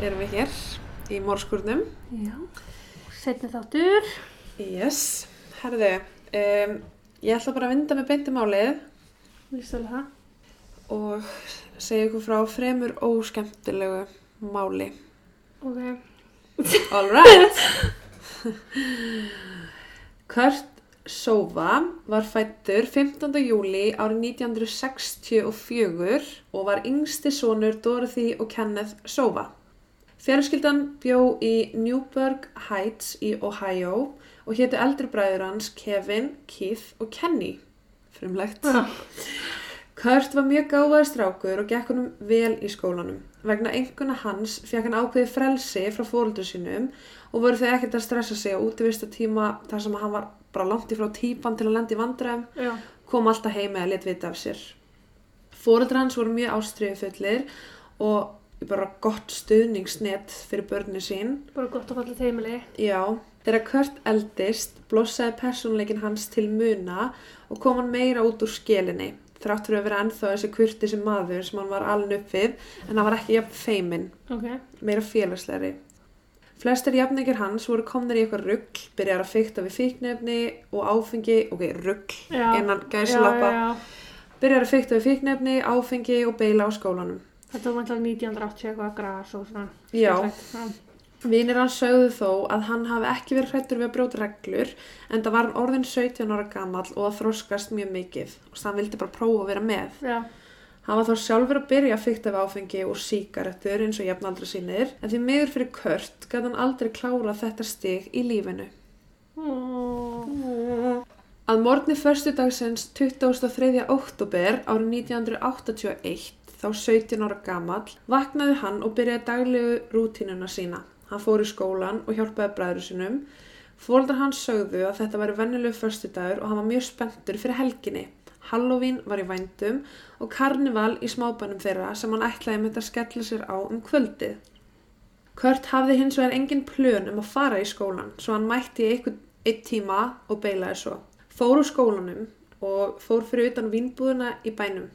Erum við hér í morskurnum. Já, setni þáttur. Yes, herðu, um, ég ætla bara að vinda með beinti málið Vistu alveg það? og segja ykkur frá fremur óskemmtilegu máli. Ok. All right. Kurt Sova var fættur 15. júli árið 1964 og var yngsti sonur Dorothy og Kenneth Sova. Fjölskyldan bjó í Newburgh Heights í Ohio og hétu eldri bræður hans Kevin, Keith og Kenny. Frumlegt. Já. Kurt var mjög gáfaður strákur og gekk honum vel í skólanum. Vegna enguna hans fekk hann ákveði frelsi frá fóröldur sínum og voru þau ekkert að stressa sig á útivista tíma þar sem hann var bara langt í frá típan til að lenda í vandræðum, Já. kom alltaf heim eða lit vita af sér. Fóröldur hans voru mjög ástriðu fullir og bara gott stuðningsnet fyrir börni sín. Bara gott að falla teimili. Já, þegar Kurt eldist blossaði persónleikin hans til muna og kom hann meira út úr skelinni þrátt fyrir að vera ennþá þessi kurtisi maður sem hann var alin upp við en hann var ekki jafn feiminn, Ok. meira félagslegri. Flestir jafningir hans voru komnir í eitthvað rugg, byrjar að fykta við fíknefni og áfengi, ok, rugg, Já. innan já. byrjar að fykta við fíknefni, áfengi og beila á skólanum. Þetta var mættilega 1980 eitthvað gras og svona. Já. skemmtilegt. Vinir hans sögðu þó að hann hafi ekki verið hrættur við að brjóta reglur en það var hann orðin 17 ára gamall og að þroskast mjög mikið og þannig vildi bara prófa að vera með. Já. Hann var þá sjálfur að byrja að fykta við áfengi og síkaretur eins og jafnaldra sínir en því miður fyrir Kurt gæti hann aldrei klára þetta stig í lífinu. Ó. Að morgni förstu dagsins 23. oktober árið 1981, þá 17 ára gamall, vaknaði hann og byrjaði daglegu rútínuna sína. Hann fór í skólan og hjálpaði bræður sinum. Fóldar hans sögðu að þetta væri vennilegu förstu dagur og hann var mjög spenntur fyrir helginni. Halloween var í vændum og karnival í smábænum þeirra sem hann ætlaði með að skella sér á um kvöldið. Kurt hafði hins vegar engin plön um að fara í skólan svo hann mætti í einn tíma og beilaði svo. Fór úr skólanum og fór fyrir utan vínbúðuna í bænum.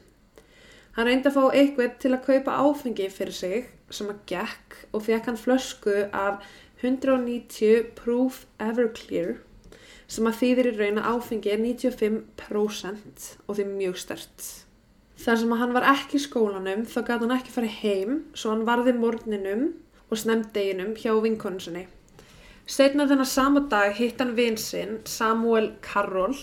Hann reyndi að fá eitthvað til að kaupa áfengi fyrir sig sem að gekk og fekk hann flösku af 190 Proof Everclear sem að þýðir í raun að áfengi er 95% og því mjög stert. Þar sem að hann var ekki í skólanum þá gæti hann ekki farið heim svo hann varði morgninum og snemdeginum hjá vinkonu sinni. Seinna þennan sama dag hitt hann vin sinn, Samuel Carroll.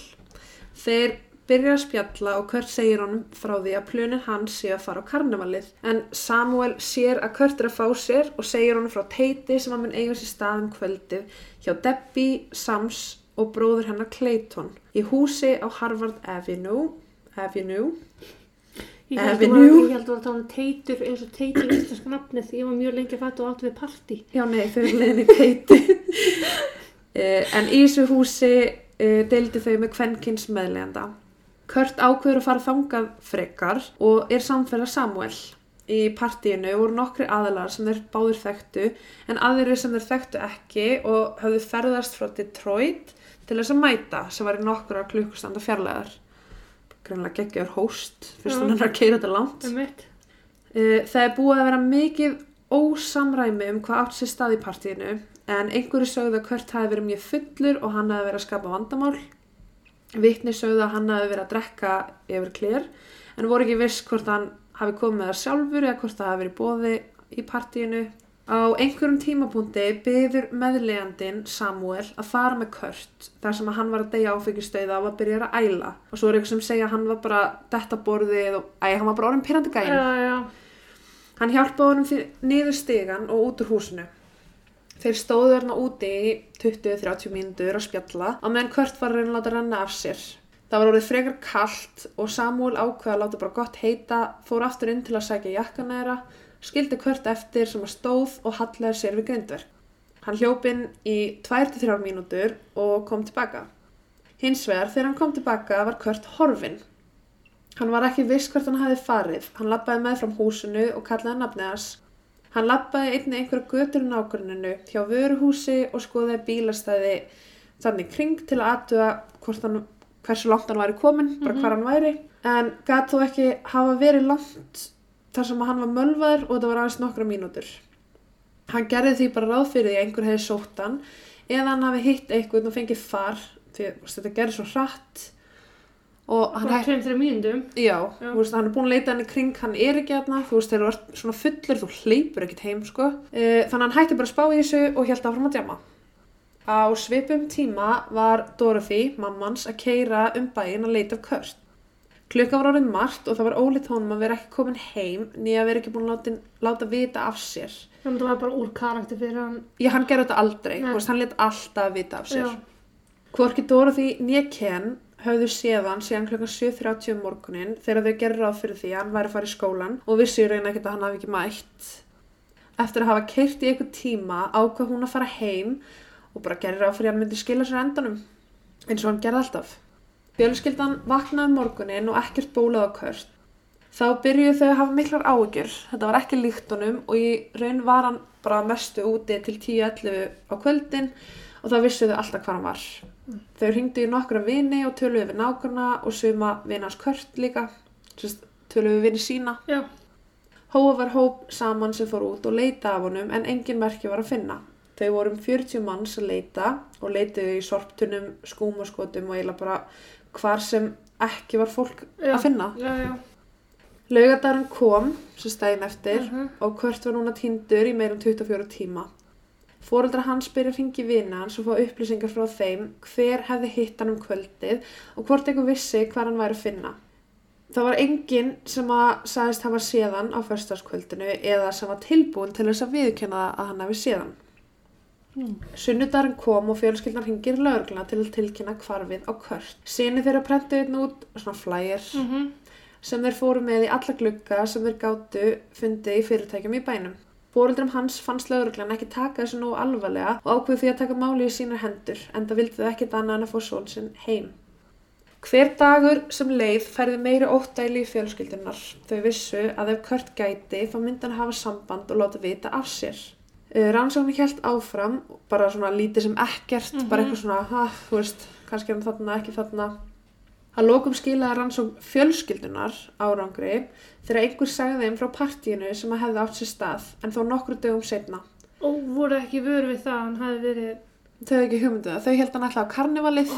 Þeir byrja að spjalla og Kurt segir honum frá því að plönin hans sé að fara á karnevalið. En Samuel sér að Kurt er að fá sér og segir honum frá teiti sem hann mun eiga sér staðum kvöldið hjá Debbie, Sams og bróður hennar Clayton í húsi á Harvard Avenue. Avenue. Ég held að að það var að um teitur eins og teitur í íslenska nafnið. Ég var mjög lengi fætt og átt við partí. Já, nei, þau eru leiðin í teiti. uh, en í þessu húsi uh, deildi þau með kvenkins meðleganda. Kurt ákveður að fara þangað frekar og er samfélag Samuel. Í partíinu voru nokkri aðalar sem þeir báður þekktu en aðrir sem þeir þekktu ekki og höfðu ferðast frá Detroit til þess að mæta sem var í nokkura klukkustanda fjarlæðar. Greinlega geggjör hóst fyrst er að keira þetta langt. Uh, Það er búið að vera mikið ósamræmi um hvað átt sér stað í partíinu en einhverju sögðu að Kurt hafi verið mjög fullur og hann hafi verið að skapa vandamál. Vitni sögðu að hann hafi verið að drekka yfir klér en voru ekki viss hvort hann hafi komið með það sjálfur eða hvort það hafi verið bóði í partíinu. Á einhverjum tímapunkti byður meðlegandinn Samuel að fara með Kurt þar sem að hann var að deyja áfengistöða og að byrja að æla og svo er eitthvað sem segja að hann var bara detta borðið og æ, hann var bara orðin pyrrandi gæn. Já, já. Hann hjálpaði honum niður stigan og út úr húsinu. Þeir stóðu þarna úti í 20-30 mínútur að spjalla á meðan Kurt var reyna að renna af sér. Það var orðið frekar kallt og Samuel ákveða að láta bara gott heita, fór aftur inn til að sækja jakkana þeirra, skildi Kurt eftir sem að stóð og hallaði sér við grindverk. Hann hljóp inn í 2-3 mínútur og kom tilbaka. Hins vegar þegar hann kom tilbaka var Kurt horfinn. Hann var ekki viss hvert hann hafi farið. Hann lappaði með fram húsinu og kallaði nafnið hans. Hann lappaði einnig einhverja götur nágruninu hjá vöruhúsi og skoðaði bílastæði þannig kring til að aðtuga hvort hann, hversu langt hann væri komin, bara hvar hann væri. En gat þó ekki hafa verið langt þar sem hann var mölvaður og þetta var aðeins nokkra mínútur. Hann gerði því bara ráð fyrir því að einhver hefði sótt hann eða hann hafi hitt eitthvað og fengið far því þetta gerði svo hratt og hann hætti, tveim, þreim mínúndum. já, Já. veist, hann er búin að leita hann í kring, hann er ekki þarna, þú veist, þegar þú ert svona fullur, þú hleypur ekkert heim, sko. E, þannig að hann hætti bara að spá í þessu og held áfram að djama. Á svipum tíma var Dorothy, mammans, að keira um bæinn að leita af Kurt. Klukka var orðin margt og það var ólít honum að vera ekki komin heim nýja að vera ekki búin að láta, láta vita af sér. Þannig að það var bara úr karakter fyrir hann. Já, hann gerði þetta aldrei, veist, hann let alltaf vita af sér. Hvorki Dorothy né Ken höfðu séð hann síðan klukkan 7.30 um morgunin þegar þau gerði ráð fyrir því að hann væri að fara í skólan og vissi í raun ekkert að hann hafi ekki mætt. Eftir að hafa keirt í einhver tíma ákvað hún að fara heim og bara gerði ráð fyrir að hann myndi skila sér endanum, eins og hann gerði alltaf. Fjölskyldan vaknaði um morgunin og ekkert bólað á Kurt. Þá byrjuðu þau að hafa miklar áhyggjur. Þetta var ekki líkt honum og í raun var hann bara mestu úti til 10-11 á kvöldin og þá vissu þau alltaf hvað hann var. Þau hringdu í nokkra vini og töluðu við nágrana og suma vinans Kurt líka, Sest, töluðu við vini sína. Já. Hóa var hóp saman sem fór út og leita af honum en engin merki var að finna. Þau voru um 40 manns að leita og leituðu í sorptunum, skúmaskotum og eiginlega bara hvar sem ekki var fólk Já. að finna. Já, já. Laugardarinn kom, sem stæðin eftir, Mhm. og Kurt var núna týndur í meirum 24 tíma. Fóreldra hans byrja að ringi vina hans og fá upplýsingar frá þeim hver hefði hitt hann um kvöldið og hvort einhver vissi hvar hann væri að finna. Það var enginn sem að sagðist hafa séðan á förstaskvöldinu eða sem var tilbúin til þess að viðkynna að hann hefði séðan. Mm. Sunnudarinn kom og fjölskyldan hringir lögregluna til að tilkynna hvarfið á Kurt. Sýni þeirra prentu einn út svona flyer Mm sem þeir fóru með í alla glugga sem þeir gátu fundið í fyrirtækjum í bænum. Fóreldrum hans fannst lögreglan ekki taka þessu nú alvarlega og ákveðu því að taka máli í sínar hendur en það vildi þau ekkert annað en að fá són sinn heim. Hver dagur sem leið færði meiri óttæli í fjölskyldunar. Þau vissu að ef Kurt gæti þá myndi hann hafa samband og láta vita af sér. Uh, Rannsóknir hjælt áfram, bara svona lítið sem ekkert, bara eitthvað svona, ha, þú veist, kannski er hann þarna, ekki þarna. Að lokum skilaði rannsókn fjölskyldunar árangri þegar einhver sagði þeim frá partíinu sem að hefði átt sér stað en þó nokkru dögum setna. Og voru ekki vöru við það, hann hafi verið, Þau hefði ekki hugmyndu það. Þau held hann alltaf á karnivalið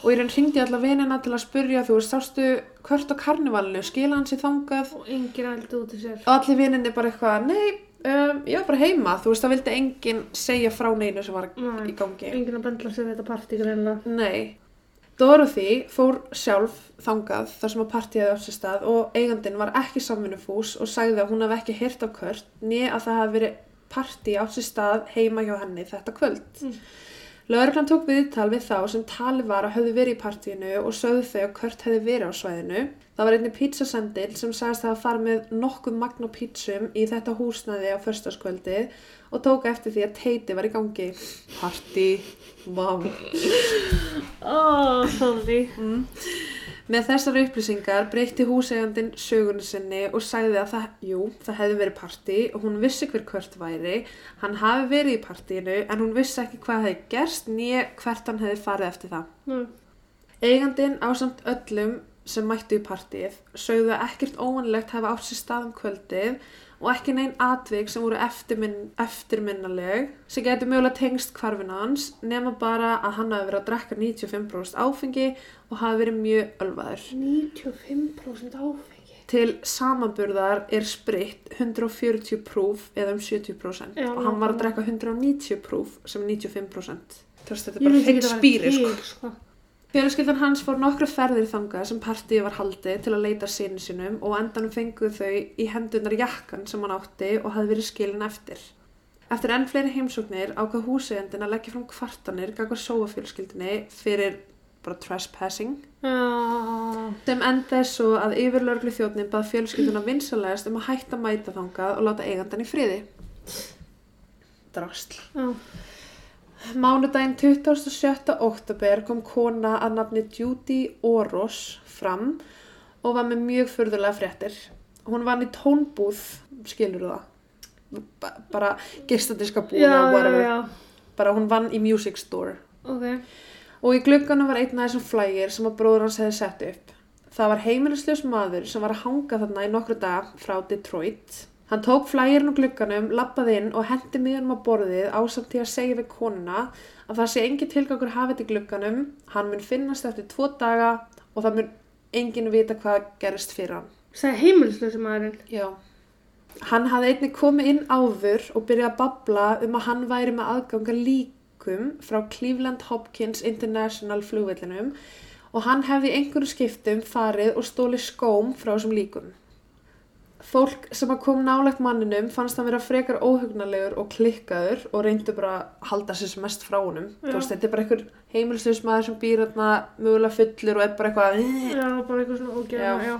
og í raun hringdi alla vinina til að spurja þú veist, sástu hvert á karnivalinu, skila hann sér þangað og engin ældi út í sér. og allir vininni bara eitthvað, nei, um, ég var bara heima, þú veist, það vildi enginn segja frá neinu sem var Nei. í gangi. Engin að bendla sig við þetta partí. Dorothy fór sjálf þangað þar sem að partíið átt sér stað og eigandinn var ekki samvinnufús og sagði að hún hafði ekki heyrt af Kurt niður að það hafi verið partí átt sér stað heima hjá henni þetta kvöld. Mm. Lögreglan tók viðtal við þá sem tali var að höfðu verið í partíinu og sögðu þau að Kurt hefði verið á svæðinu. Það var einnig pizzasendil sem sagðist að fara með nokkuð magn á pizzum í þetta húsnæði á förstaskvöldi og tók eftir því að teiti var í gangi. Partí, vá. Ó, sorry. Mm. Með þessar upplýsingar breytti húsegandinn sögunni sinni og sagði að það, jú, það hefði verið partí og hún vissi hver hvert væri. Hann hafi verið í partíinu en hún vissi ekki hvað hefði gerst nýja hvert hann hefði farið eftir það. Nú, Eigandinn ásamt öllum sem mættu í partíið sögðu að ekkert óvanlegt hafa átt sér stað um kvöldið og ekki neinn atvik sem voru eftirminn, eftirminnaleg sem getur mögulega tengst hvarfinu hans nema bara að hann hafi verið að drekka 95% áfengi og hafi verið mjög ölvaður. 95% áfengi. Til samanburðar er spritt 140 proof eða um 70% Já, og hann var að drekka 190 proof sem er 95%. Þú veist, þetta er bara að það spýri, var sko. Fjölskyldan hans fór nokkra ferðir þangað sem partíið var haldið til að leita síni sínum og endanum fenguð þau í hendunar jakkan sem hann átti og hafði verið skilin eftir. Eftir enn fleiri heimsóknir ákvað húsegandinn að leggja fram kvartanir gagvar sóafjölskyldinni fyrir bara trespassing Já, sem endaði svo að yfirlörglu þjóðnin bað fjölskylduna vinsalegast um að hætta mæta þangað og láta eigandan í friði. Drastl. já. Mánudaginn 27. oktober kom kona að nafni Judy Oros fram og var með mjög furðulega fréttir. Hún vann í tónbúð, skilur það? Ba bara gistadiska búða, já, whatever. já. Bara hún vann í music store. Ok. Og í glugganum var einn af þessum flægir sem að bróður hans hefði sett upp. Það var heimilislaus maður sem var að hanga þarna í nokkru dag frá Detroit. Hann tók flægirinn úr glugganum, lappaði inn og hendi miðanum á borðið ásamt til að segja við konuna að það sé engin tilgangur hafið í glugganum, hann mun finnast eftir tvo daga og það mun enginn vita hvað gerist fyrir hann. Sæði heimilislösa maðurinn. Já. Hann hafði einnig komið inn áður og byrjaði að babla um að hann væri með aðganga líkum frá Cleveland Hopkins International flugvellinum og hann hefði einhverju skiptum farið og stóli skóm frá þessum líkum. Fólk sem að kom nálægt manninum fannst hann vera frekar óhugnalegur og klikkaður og reyndu bara að halda sér sem mest frá honum. Þetta er bara einhver heimilsljus maður sem býr þarna mögulega fullur og er bara eitthvað Já, bara eitthvað svona já.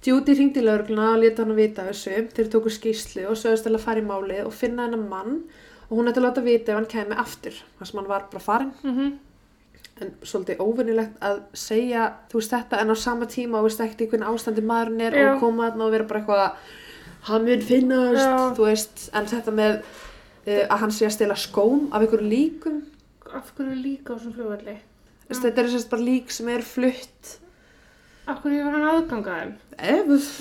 Judy hringdi lögregluna og leta hann að vita þessu. Þeir tóku skýrslu og sögðust til að fara í málið og finna hennar mann og hún ætti að láta vita ef hann kemi aftur. Þar sem hann var bara farin. Mm En svolítið óvinnilegt að segja, þú veist þetta, en á sama tíma og veist ekkert í hvernig ástandi maðurinn er Já. og koma þarna og vera bara eitthvað, hann mun finnast, Já. þú veist, en þetta með uh, að hann sé að stela skóm af einhverju líkum. Af hverju líka á svona flugvelli? Þú veist, Þetta er sérst bara lík sem er flutt. Af hverju hefur hann aðgangaðum? Ef,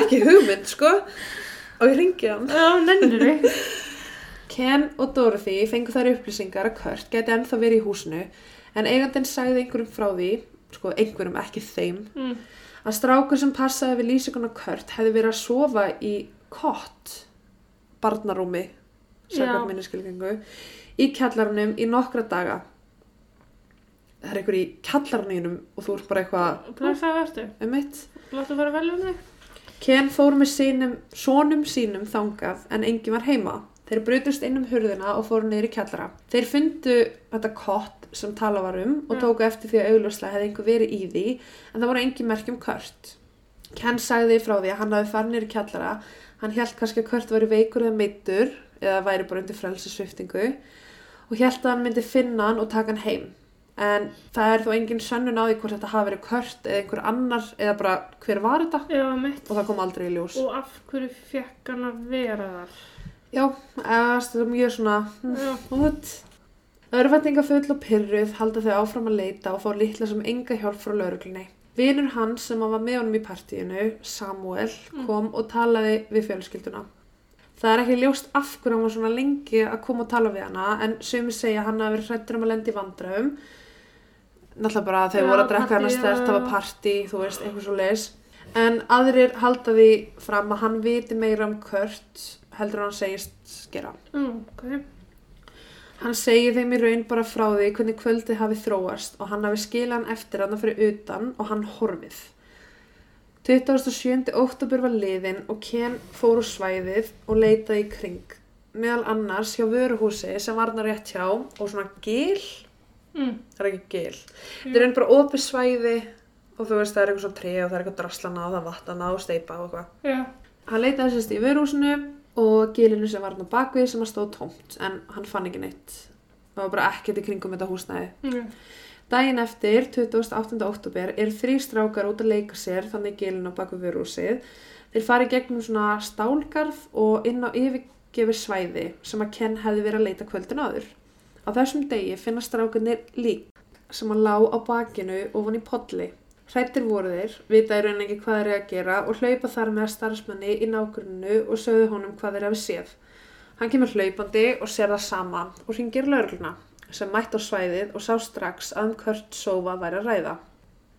ekki hugmynd, sko. Og ég ringi hann. Já, nennir þig. Ken og Dorothy fengu þær upplýsingar að Kurt geti ennþá verið í húsinu en eigandinn sagði einhverjum frá því, sko einhverjum ekki þeim, Mm. að strákur sem passaði við lýsingun á Kurt hefði verið að sofa í kott, barnarúmi, Já. sagði minniskilgengu, í kjallarunum í nokkra daga. Það er einhver í kjallarunum og þú ert bara eitthvað Blessaði verður. um mitt. Láttu vera vel þig. Ken fór með sínum, sonum sínum þangað en enginn var heima. Þeir brutust inn um hurðina og fóru í kjallara. Þeir fundu þetta kott sem tala var um og Já. tóku eftir því að augljóslega hefði einhver verið í því en það voru engin merkjum Kurt. Ken sagði frá því að hann hafi farið í kjallara. Hann held kannski að Kurt væri veikur eða meittur eða væri bara undir frelsisviftingu og held að hann myndi finna hann og taka hann heim. En það er þó engin sönnun á því hvort þetta hafi verið Kurt eða einhver annar eða bara hver var þetta Já, og það kom aldrei í ljós. Og af hverju fekk hann að vera þar? Já, eða, það er mjög svona Já. út. Örvendingafull og pyrruð halda þau áfram að leita og fá litla sem enga hjálp frá lauruglunni. Vinur hans sem var með honum í partíinu, Samuel, kom og talaði við fjölskylduna. Það er ekki ljóst af hverju hann var svona lengi að koma og tala við hana en sumi segja að hann hafi verið hrættur um að lendi vandræðum. Náttúrulega bara að Já, voru að drekka hann að stert, það var partí, þú veist, eitthvað svo leis. En aðrir halda því fram að hann viti meira um Kurt heldur hann segist gera. Mm, ok. Hann segir þeim í raun bara frá því hvernig kvöldið hafi þróast og hann hafi skilað hann eftir hann fyrir utan og hann horfið. 27. oktober var liðin og Ken fór úr svæðið og leitaði í kring. Meðal annars hjá vöruhúsi sem var hann rétt hjá og svona gil, Mm. það er ekki gil. Þetta er raun bara opið svæði og þú veist það er eitthvað svona tré og það er eitthvað draslana og það er vatnana og steipa og eitthvað. Já. Hann leitaði sérst í vöruhúsinu og gilinu sem var hann á bakvið sem að stóð tómt en hann fann ekki neitt. Það var bara ekkert í kringum þetta húsnæði. Mm. Daginn eftir, 28. oktober, er þrý strákar út að leika sér þannig gilinu á bakvið vöruhúsið. Þeir fari gegnum svona stálgarð og inn á yfirgefi svæði sem að Ken hefði verið að leita kvöldin áður. Á þessum degi finna strákarnir lík sem að lá á bakinu ofan í podli. Hrættir voru þeir, vita í rauninni ekki hvað þeir eru að gera og hlaupa þar með starfsmanni í nágrunnu og sögðu honum hvað þeir hafi séð. Hann kemur hlaupandi og sér það sama og hringir laurugluna sem mætt á svæðið og sá strax að um Kurt Sova væri að ræða.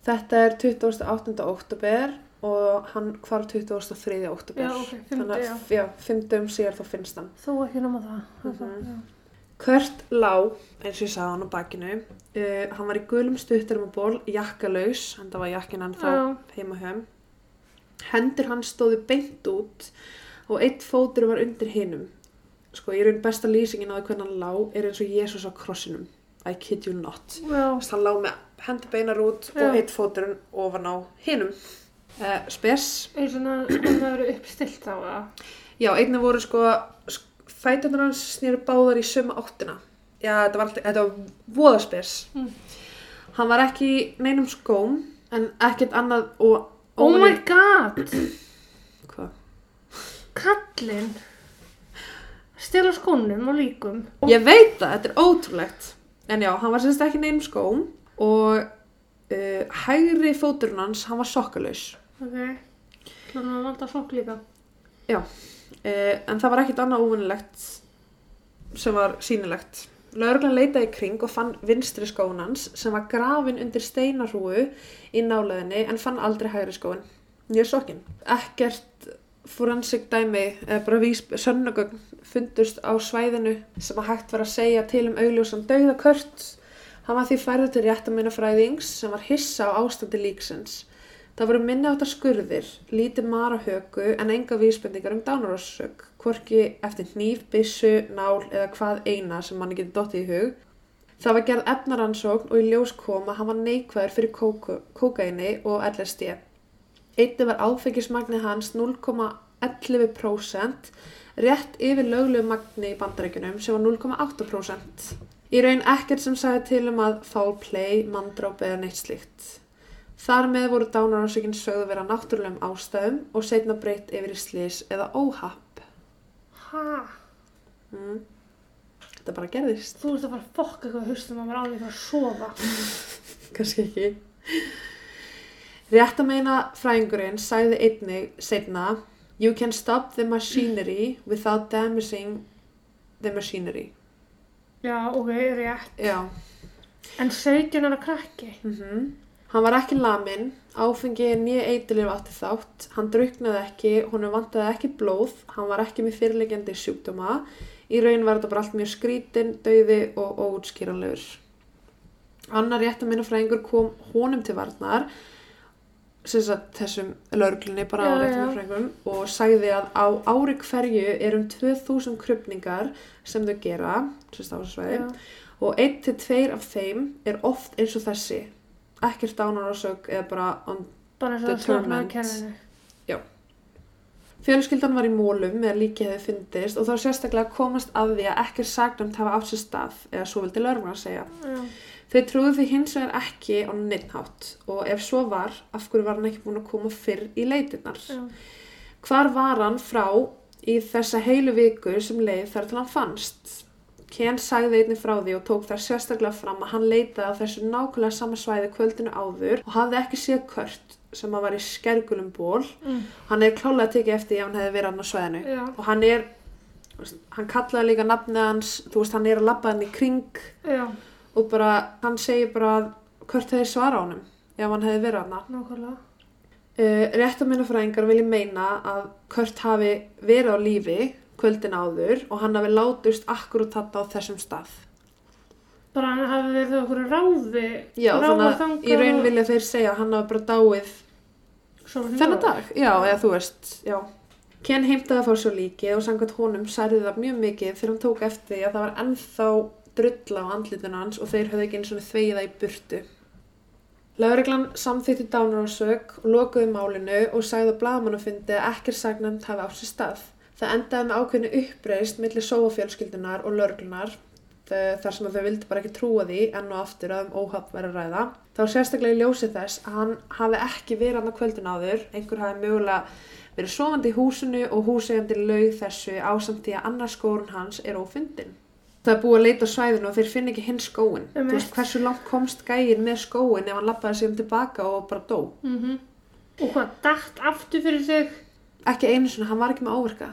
Þetta er 28. oktober og hann hvar 23. oktober. Já, ok, fimmti, Þannig já. að já, fimmtum síðar þá finnst hann. Þó ekki nema það. Mhm. Já. Kurt lá, eins og ég sagði hann á bakinu, uh, hann var í gulum stutturum og ból, jakkalaus, en það var jakkin hann þá heima þeim. Hendur hann stóðu beint út og eitt fótur var undir hinum. Sko, ég raun besta lýsingin á því hvernig hann lá er eins og Jésús á krossinum. I kid you not. Já. Þess hann lá með hendur beinar út Já. og eitt fóturinn ofan á hinum. Uh, spes. Eins og það eru uppstilt á það. Já, einnig voru sko, sk- fæturnar hans snýru báðar í sömu áttina. Já, þetta var, alltaf, þetta var voðaspes. Mm. Hann var ekki neinum skóm, en ekkert annað og... Oh my god! Hvað? Kallinn! Stela skónum og líkum. Ég veit það, þetta er ótrúlegt. En já, hann var semst ekki neinum skóm og Uh, hægri fóturinn hans, hann var sokkalaus. Ok. Þannig að vanda sokk líka. Uh, en það var ekkit annað óvinnilegt sem var sýnilegt. Lörglan leitaði kring og fann vinstri skóin hans sem var grafin undir steinarhúu í náleðinni en fann aldrei hægri skóin. Ég er sokkin. Ekkert forensik dæmi eða bara vís, sönnugögn fundust á svæðinu sem að hægt var að segja til um augljósan dauðakört. Hann var því færður til réttaminafræðings sem var hissa á ástandi líksins. Það voru minni áttar skurðir, lítið marahöku en enga vísbendingar um dánarossök, hvorki eftir hníf, byssu, nál eða hvað eina sem manni getur dottið í hug. Það var gerð efnaransókn og í ljós kom að hann var neikvæður fyrir kóku, kókaini og LSD. Einnig var áfengismagni hans 0,11% rétt yfir löglegu magni í bandarækjunum sem var 0,8%. Í raun ekkert sem sagði til um að foul play, manndróp eða neitt slíkt. Þar með voru dánaránsökinn sögðu vera náttúrulegum ástæðum og setna breytt yfir í slís eða óhapp. Ha? Mm. Þetta bara gerðist. Þú ert að fara að fokka eitthvað haustum að vera alveg að sofa. Kannski ekki. Rétt að meina fræðingurinn sagði einnig setna You can stop the machinery without damaging the machinery. Já, ok, rétt. Já. En 17 ára krakki. Mm Hann var ekki lamin, áfengi nýja eitilif átti þátt, hann druknaði ekki, honum vantaði ekki blóð, hann var ekki með fyrirlegjandi sjúkdóma, í raun var þetta bara allt mjög skrítin, dauði og óutskýranlegur. Annar rétt að minna fræðingur kom honum til varnar, þessum laurglunni bara á Já, rétt að já. minna fræðingum og sagði að á ári hverju er um 2000 krupningar sem þau gera, sem sagt á þessu svæði, Já. og einn til tveir af þeim er oft eins og þessi ekkert dánarásök eða bara on... Bara sloknaði kerfinu. fjölskyldan var í mólum með að líki hefði fyndist og þá sérstaklega komast að því að ekkert sagnamt hafa átt sér stað eða svo vildi lörgum að segja Já. þau trúðu því hins vegar ekki á neittnátt og ef svo var af hverju var hann ekki búin að koma fyrr í leitirnar Já. hvar var hann frá í þessa heilu viku sem leið þar til hann fannst Ken sagði einnig frá því og tók þar sérstaklega fram að hann leitaði á þessu nákvæmlega sama svæði kvöldinu áður og hafði ekki séð kört sem að var í skergulum ból. Mm. Hann er klálega tekið eftir ef hann hefði verið hann á svæðinu. Já. Og hann er, hann kallaði líka nafnið hans, þú veist, hann er að labba hann í kring Já, og bara, hann segir bara að kört hefði svara á honum ef hann hefði verið hann. nákvæmlega. Uh, Réttamennafræðingar vilja meina að Kurt hafi verið á lífi kvöldin áður og hann hafi látust akkurat þarna á þessum stað. Bara hann hafi verið okkur ráði. Já, þannig að í raun vilja þeir segja hann hafi bara dáið þennan dag. Já, eða þú veist, já. Ken heimtaði að fá svo líkið og samkvæmt honum særði það mjög mikið þegar hann tók eftir því að það var ennþá drulla á andlitinu hans og þeir höfðu ekki eins og þvegið það í burtu. Lögreglan samþýtti dánarásök og lokuði málinu og sagði að blaðmannafundi að ekkert sagnand hafi átt sér stað. Það endaði með ákveðinu uppreist millir sóafjölskyldunar og lögreglunar þ- þar sem þau vildi bara ekki trúa því enn og aftur að um óhapp verið að ræða. Var sérstaklega í ljósi þess að hann hafi ekki verið á kvöldin áður, einhver hafi mögulega verið sofandi í húsinu og húsegandi laug þessu ásamt því að annar skórun hans er ófundin. Það er búið að leita á svæðinu og þeir finna ekki hinn skóin. Þú Einmitt. veist hversu langt komst gægin með skóin ef hann lappaði sig um tilbaka og bara dó. Mhm. Og hvað, dætt aftur fyrir sig? Ekki einu sinni, hann var ekki með áverka.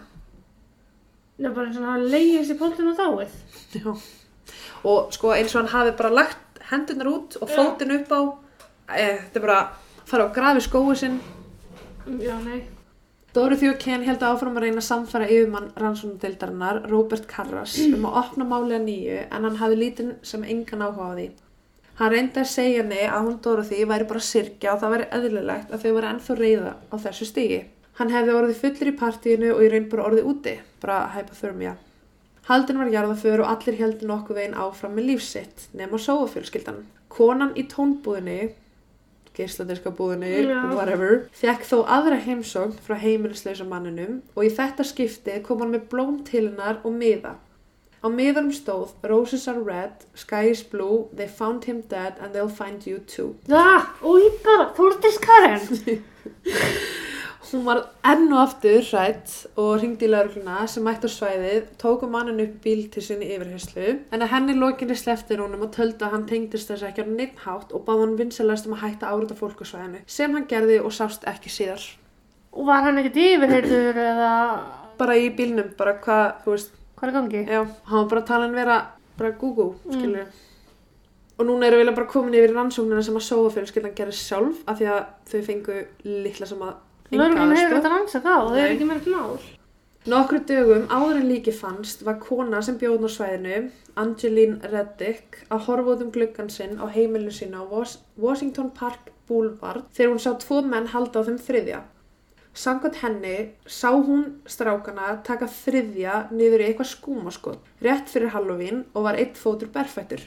Nei, bara eins og hann hafi leiðist í póllinu dáið. Já. Og sko eins og hann hafi bara lagt hendurnar út og Já. fótinn upp á, e, þetta er bara fara á grafi skói sinn. Já, nei. Og Ken held áfram að reyna að samfæra yfirmann rannsóknardeildarinnar, Robert Karras, um að opna málið að nýju en hann hafi lítinn sem engan áhuga á því. Hann reyndi að segja henni að hún Dorothy væri bara að syrkja og það væri eðlilegt að þau væri ennþá reyða á þessu stígi. Hann hefði orðið fullir í partíinu og í raun bara orðið úti, bara hypothermia. Haldin var jarðaför og allir heldur nokkuð veginn áfram með lífsitt, nema sóafjölskyldan. Konan í tónbúðinni, geisladiskabúðinni, Já. whatever, fekk þó aðra heimsókn frá heimilislausa manninum og í þetta skipti kom hann með blóm til hennar og miða. Á miðanum stóð Roses are red, sky is blue, they found him dead and they'll find you too. Það, og ég bara, Þórtis Karen. Hún var enn og aftur hrætt og ringdi í laurugluna sem mætti á svæðið, tók um mannin upp bíl til sinni yfirheyslu en að henni lokinni sleftir honum og töldi að hann tengdist þess ekki á neitt hátt og báði hann vinsalast um að hætta að áruta fólk á svæðinu sem hann gerði og sást ekki síðar. Og var hann ekkert yfirheyrður eða Bara í bílnum, bara hvað, þú veist, hvað er í gangi? já, hann var bara talin vera bara gúgú, skilur Og núna erum við bara komin yfir rannsóknina sem að sóa fjölskyldan gerir sjálf af því að þau fengu litla sem að Lörgum hefur þetta rannsaka á, Nei. eru ekki meira mál. Nokkru dögum áður en líki fannst var kona sem bjóðn á svæðinu, Angeline Reddick, að horfa út um gluggan sinn á heimilinu sína á Was Washington Park Boulevard þegar hún sá tvo menn halda á þeim þriðja. Samkvæmt henni sá hún strákana taka þriðja niður í eitthvað skúmaskot, rétt fyrir Halloween og var eitt fótur berfættur.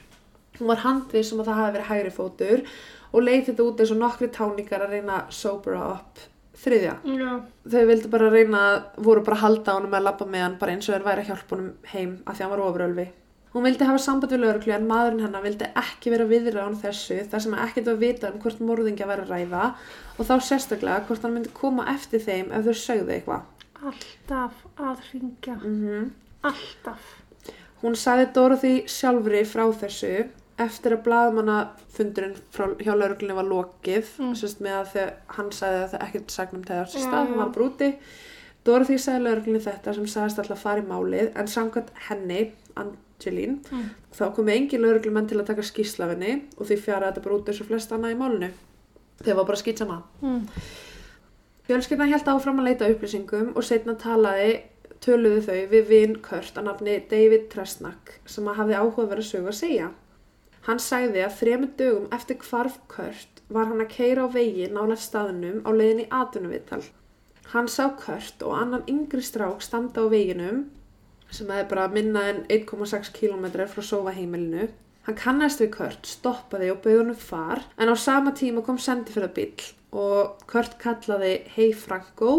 Hún var handvið sem að það hafi verið hægri fótur og leiti þetta út eins og nokkri táningar að reyna sobera upp þriðja Já. þau vildi bara reyna voru bara að halda honum að labba með hann bara eins og þeir væri að hjálpa honum heim af því að hann var ofurölvi. Hún vildi hafa samband við lauruglu en maðurinn hennar vildi ekki vera viðra án þessu þar sem ekkert var vita um hvort morðingja væri að ræða og þá sérstaklega hvort hann myndi koma eftir þeim ef þau sögðu eitthvað. Alltaf að ringja. Mm Alltaf. Hún sagði Dorothy sjálfri frá þessu eftir að blaðmannafundurinn frá- hjá lauruglunni var lokið Mm. sérst með að þegar hann sagði að það ekkert sagnum þessi Já, stað, hann var brúti Dorothy sagði lauruglunni þetta sem sagðist alltaf í málið en samkvæmt henni, Angeline Mm. þá komu engin lauruglumenn til að taka skýrsla af henni og því fjara þetta bara út eins og flest annað í málinu þeir var bara skýt sama Mm. Fjölskyldan held áfram að leita upplýsingum og setna talaði töluðu þau við vin Kurt að nafni David Tresnak sem að hafði áhugaverða sögu að segja. Hann sagði að þremur dögum eftir hvarf Kurt var hann að keira á vegi nálega staðnum á leiðin í atvinnuvittal. Hann sá Kurt og annan yngri strák standa á veginum sem hefði bara minna en 1,6 km frá sófaheimilinu. Hann kannast við Kurt, stoppaði og bauð honum far en á sama tíma kom sendifyrðabill og Kurt kallaði Hey Franco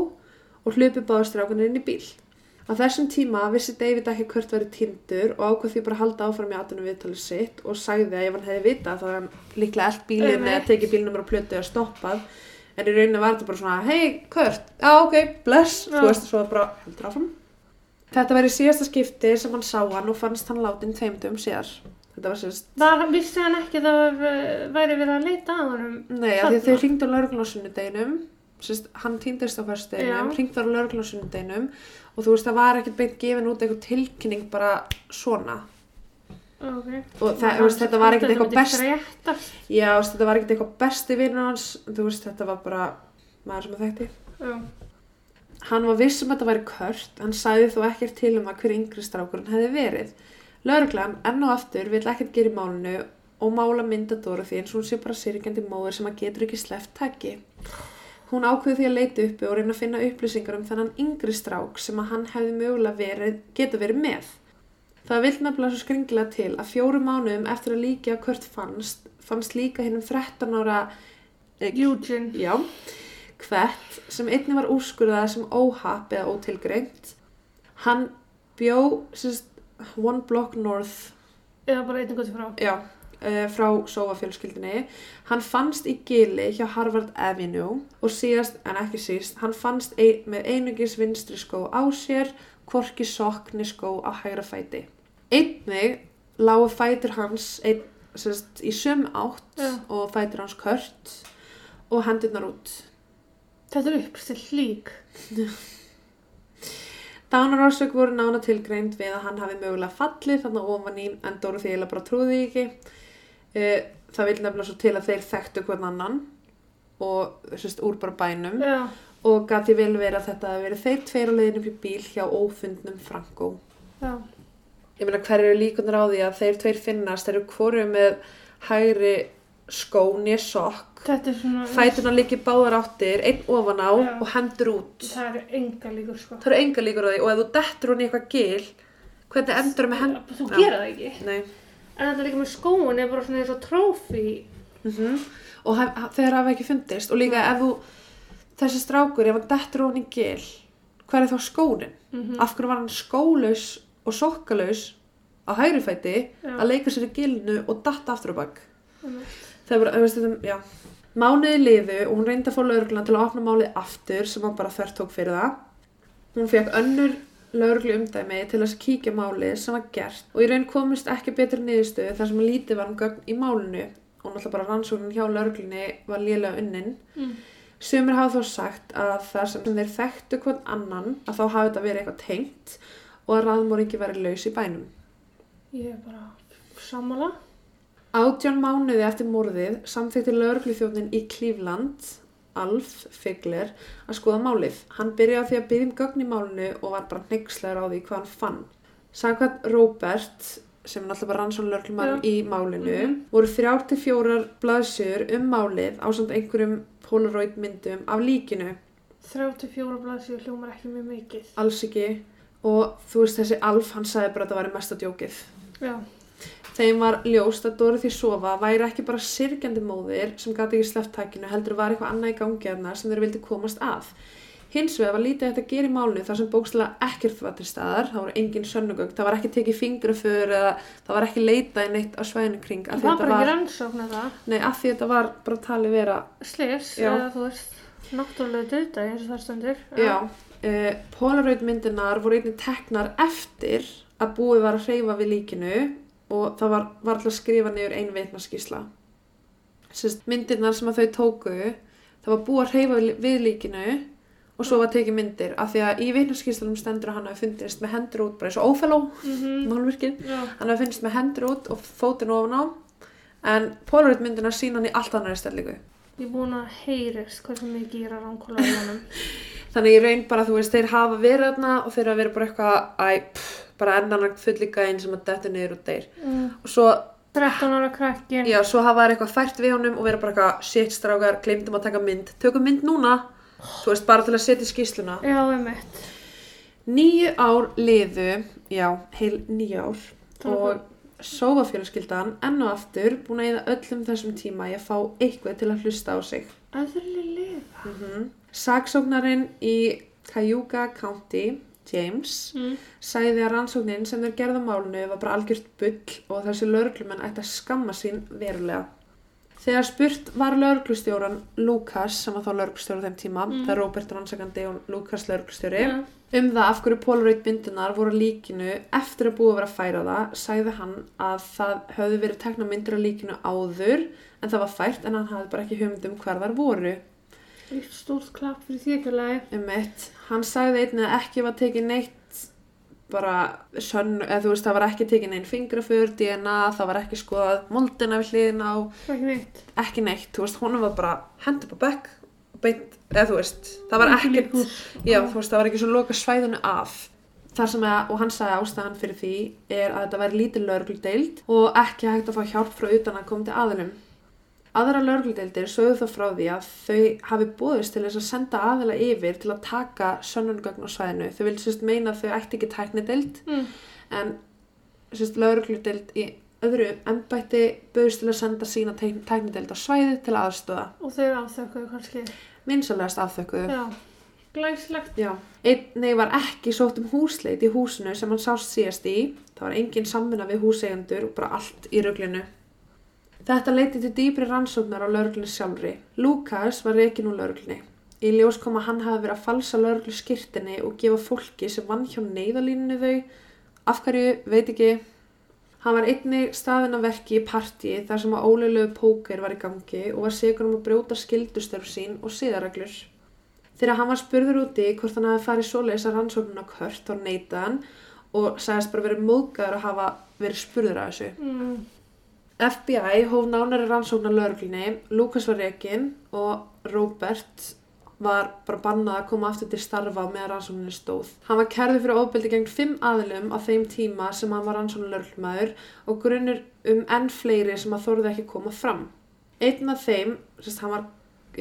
og hlupi báðastrákunir inn í bíl. Á þessum tíma vissi David ekki Kurt væri tindur og ákvað því bara halda áfram í aðtunum viðtalið sitt og sagði að ef hann hefði vitað þá hefði hann líklega allt Einmitt. eða tekið bílnumur og plötu eða stoppað en í rauninni var þetta bara svona Hey Kurt, já ok, bless, þú veist svo bara heldur áfram. Þetta var í síðasta skipti sem hann sá hann og fannst hann látin tveimdum síðar. Þetta var sérst Var, vissi hann ekki að það var, væri verið að leita að honum? Nei, því þau ringdu á Sist, hann týndist á fyrsteginum, Já. ringdu á sunnudeginum og þú veist það var ekkert beint gefin út eitthvað tilkynning bara svona. Ok. og það, veist, þetta var ekkert eitthvað best já, þetta var ekkert eitthvað besti vinnur hans. Þú veist, þetta var bara maður sem að þekkti. Já. hann var viss um að þetta væri kört. Hann sagði þó ekkert til um að hver yngri strákurinn hefði verið. Lauruglan enn og aftur vill ekkert gera í málinu og mála mynda Dorothy eins og hún sé bara syrgjandi móður sem að getur ekki sleppt taki Hún ákveði því að leita uppi og reyna að finna upplýsingar um þennan yngri strák sem að hann hefði mögulega verið, geta verið með. Það vill nefnilega svo skringilega til að fjóru mánuðum eftir að líki að Kurt fannst, fannst líka hinn um 13 ára eh, Eugene. já, hvert sem einni var úrskurðað sem óhapp eða ótilgreint. Hann bjó sérst, one block north Eða bara einn gott frá. já, frá sóafjölskyldinni. Hann fannst í gili hjá Harvard Avenue og síðast en ekki síst, hann fannst ein, með einugis vinstri skó á sér, hvorki sokkni skó á hægra fæti. Einnig lágu fætur hans ein, sérst, í söm átt Já. og fætur hans kört og hendurnar út. Þetta er uppstill lík. Dánarórsök voru nána tilgreind við að hann hafi mögulega fallið þannig ofan í en Dorothy eiginlega bara trúði ekki. Eh, Það vil nefnilega svo til að þeir þekktu hvern annan og sérst úr bara bænum Já. og gati vel verið að þetta hafi verið þeir tveir á leiðinu í bíl hjá ófundnum Franko. Já. Ég meina hver eru líkunar á því að þeir tveir finnast, þeir eru hvoru með hægri skóni, sokk, fætuna líki báðar áttir, einn ofan á Já. og hendur út. Það eru enga líkur sko. Það eru enga líkur á því og ef þú dettur hún í eitthvað gil, hvernig endur með hendur? Þú gera það ekki. Nei. En þetta líka með skóin er bara svona eins og trófi. Mm Og hef, þeir hafa ekki fundist og líka ef þú, þessi strákur, ef hann dettur hún í gil, hvað er þá skónin? Mm Af hverju var hann skólaus og sokkalaus á hægri fæti Já. að leika sér í gilinu og datta aftur á bak? Það er bara, veist þetta, já. Mánuði liðu og hún reyndi að fá lögregluna til að opna málið aftur sem hann bara þörf tók fyrir það. Hún fekk önnur lögreglu umdæmi til að kíkja á málið sem var gert og í raun komist ekki betur niðurstöðu þar sem lítið var um gögn í málinu og náttúrulega bara rannsóknin hjá lögreglunni var lélega unnin. Mm. Sumir hafa þó sagt að það sem þeir þekktu hvern annan að þá hafi þetta verið eitthvað tengt og að raðmóringi verið laus í bænum. Ég er bara sammála. Átján mánuði eftir morðið samþykti lögregluþjóðnin í Cleveland, Alf Figler, að skoða málið. Hann byrjaði því að byggja um gögn í málinu og var bara hnyggslegur á því hvað hann fann. Samkvæmt Robert, sem er náttúrulega bara rannsónlörglumann í málinu, Mhm. voru þrjár til fjórar blaðsjör um málið á samt einhverjum polaroid myndum af líkinu. 34 blaðsíður hljómar ekki mjög mikið. Alls ekki. Og þú veist þessi Alf, hann sagði bara að þetta væri mesta djókið. Já. Þeim var ljóst að Dorothy Sofa væri ekki bara sirgjandi móðir sem gati ekki sleppt takinu heldur var eitthvað annað í gangi af sem þeir vildi komast að. Hins vegar var lítið hægt að gera í málinu þar sem bókslega ekkert var til staðar, það voru engin sönnugögn, það var ekki tekið fingraför eða það var ekki leitað í neitt á svæðinu kring Það var bara ekki rannsókn eða nei, af því þetta var bara talið vera, slis Já. eða þú veist náttúrulega döta eins og það stendur. já, uh, Polaroid myndinar voru einnig teknar eftir að búið var að hreyfa við líkinu og það var, var alltaf að skrifa niður ein veitnaskísla. Sist, myndirnar sem að þau tóku, það var búið að hreyfa við- líkinu og svo var tekið myndir af því að í veitnaskíslunum stendur að hann hafi fundist með hendur út, bara eins og ófelló, Mm Já. hann hafi fundist með hendur út og fótinn ofan á, en Polaroid myndirnar sína hann í allt annari stellingu. Ég er búin að heyrist hversu mikið ég er að ránkóla í honum. Þannig ég raun bara, þú veist, þeir hafa verið og þeir hafa verið bara eitthvað, æ, pff, bara endan fullika einn sem að dettu niður og deyr. Mm. Og svo, 13 ára krakkin. já, svo hafa þeir eitthvað fært við honum og verið bara eitthvað, shit, strákar, glemdum að taka mynd, tökum mynd núna, þú veist, bara til að setja í skýsluna. Já, einmitt. Níu ár liðu, já, heil níu ár Það var og sófafjölskyldan enn og aftur búin að eða öllum þessum tíma að fá eitthvað til að hlusta á sig. Öðrulega lifa. Mm Saksóknarinn í Cayuga County, James, Mm. sagði að rannsóknin sem þeir gerða málinu var bara algjört bull og þessi lauruglumenn ætti að skamma sín verulega. Þegar spurt var lauruglustjóran Lukas, sem var þá lauruglustjóra þeim tíma, Mm. það er Robert rannsakandi og Lukas lauruglustjóri, Já. um það af hverju Polaroid myndunar voru líkinu eftir að búið að vera að færa það, sagði hann að það höfðu verið tekna myndir á líkinu áður en það var fært en hann hafði bara ekki hugmynd um hvar þar voru. Eitt stórt klapp fyrir því ekki alveg. Um eitt, hann sagði einnig að ekki var tekið neitt bara sönn, eða þú veist það var ekki tekið neinn fingrafur, DNA, það var ekki skoðað moldina við hliðin á, Ekki neitt. ekki neitt, þú veist, honum var bara hend upp á bekk og beint, eða þú veist, það var Ekki já þú veist, það var ekki svo loka svæðinu af. Þar sem að, og hann sagði ástæðan fyrir því, er að þetta væri lítið lögregludeild og ekki hægt að fá hjálp frá utan að koma til aðilum. Aðra lögregludeildir sögðu þá frá því að þau hafi búðist til þess að senda aðila yfir til að taka sönnungögn á svæðinu. Þau vildi sérst meina að þau ætti ekki tæknideild Mm. en sérst lögregludeild í öðru embætti bauðist til að senda sína tæk- tæknideild á svæði til að aðstöða. Og þeir afþökkuðu kannski. Vinsalegast afþökkuðu. Já. Glæslegt. Já. Einnig var ekki sótt um húsleit í húsinu sem hann sást síðast í. Það var engin samvinna við húseigendur og bara allt í ruglinu. Þetta leiti til dýpri rannsóknar á lauruglunni sjálfri. Lukas var reikin úr lauruglunni. Í ljós kom að hann hafi verið að falsa lauruglu skirtinni og gefa fólki sem vann hjá neyðalínunu þau. Af hverju, veit ekki. Hann var einnig staðinn að verki í partí þar sem að ólöglegu póker var í gangi og var segur um að brjóta skildustörf sín og siðareglur. Þegar hann var spurður úti hvort hann hafi farið svoleiðis að rannsóknuna kört þá neitaði hann og sagðist bara verið móðgæður að hafa verið spurður að þessu. Mm. FBI hóf nánari rannsóknar lögreglunni, Lukas var rekin og Robert var bara bannað að koma aftur til starfa með rannsókninni stóð. Hann var kærður fyrir ofbeldi gegn fimm aðilum á þeim tíma sem hann var rannsóknar lögreglumæður og grunnur um enn fleiri sem að þorði ekki koma fram. Einn af þeim, sérst, hann var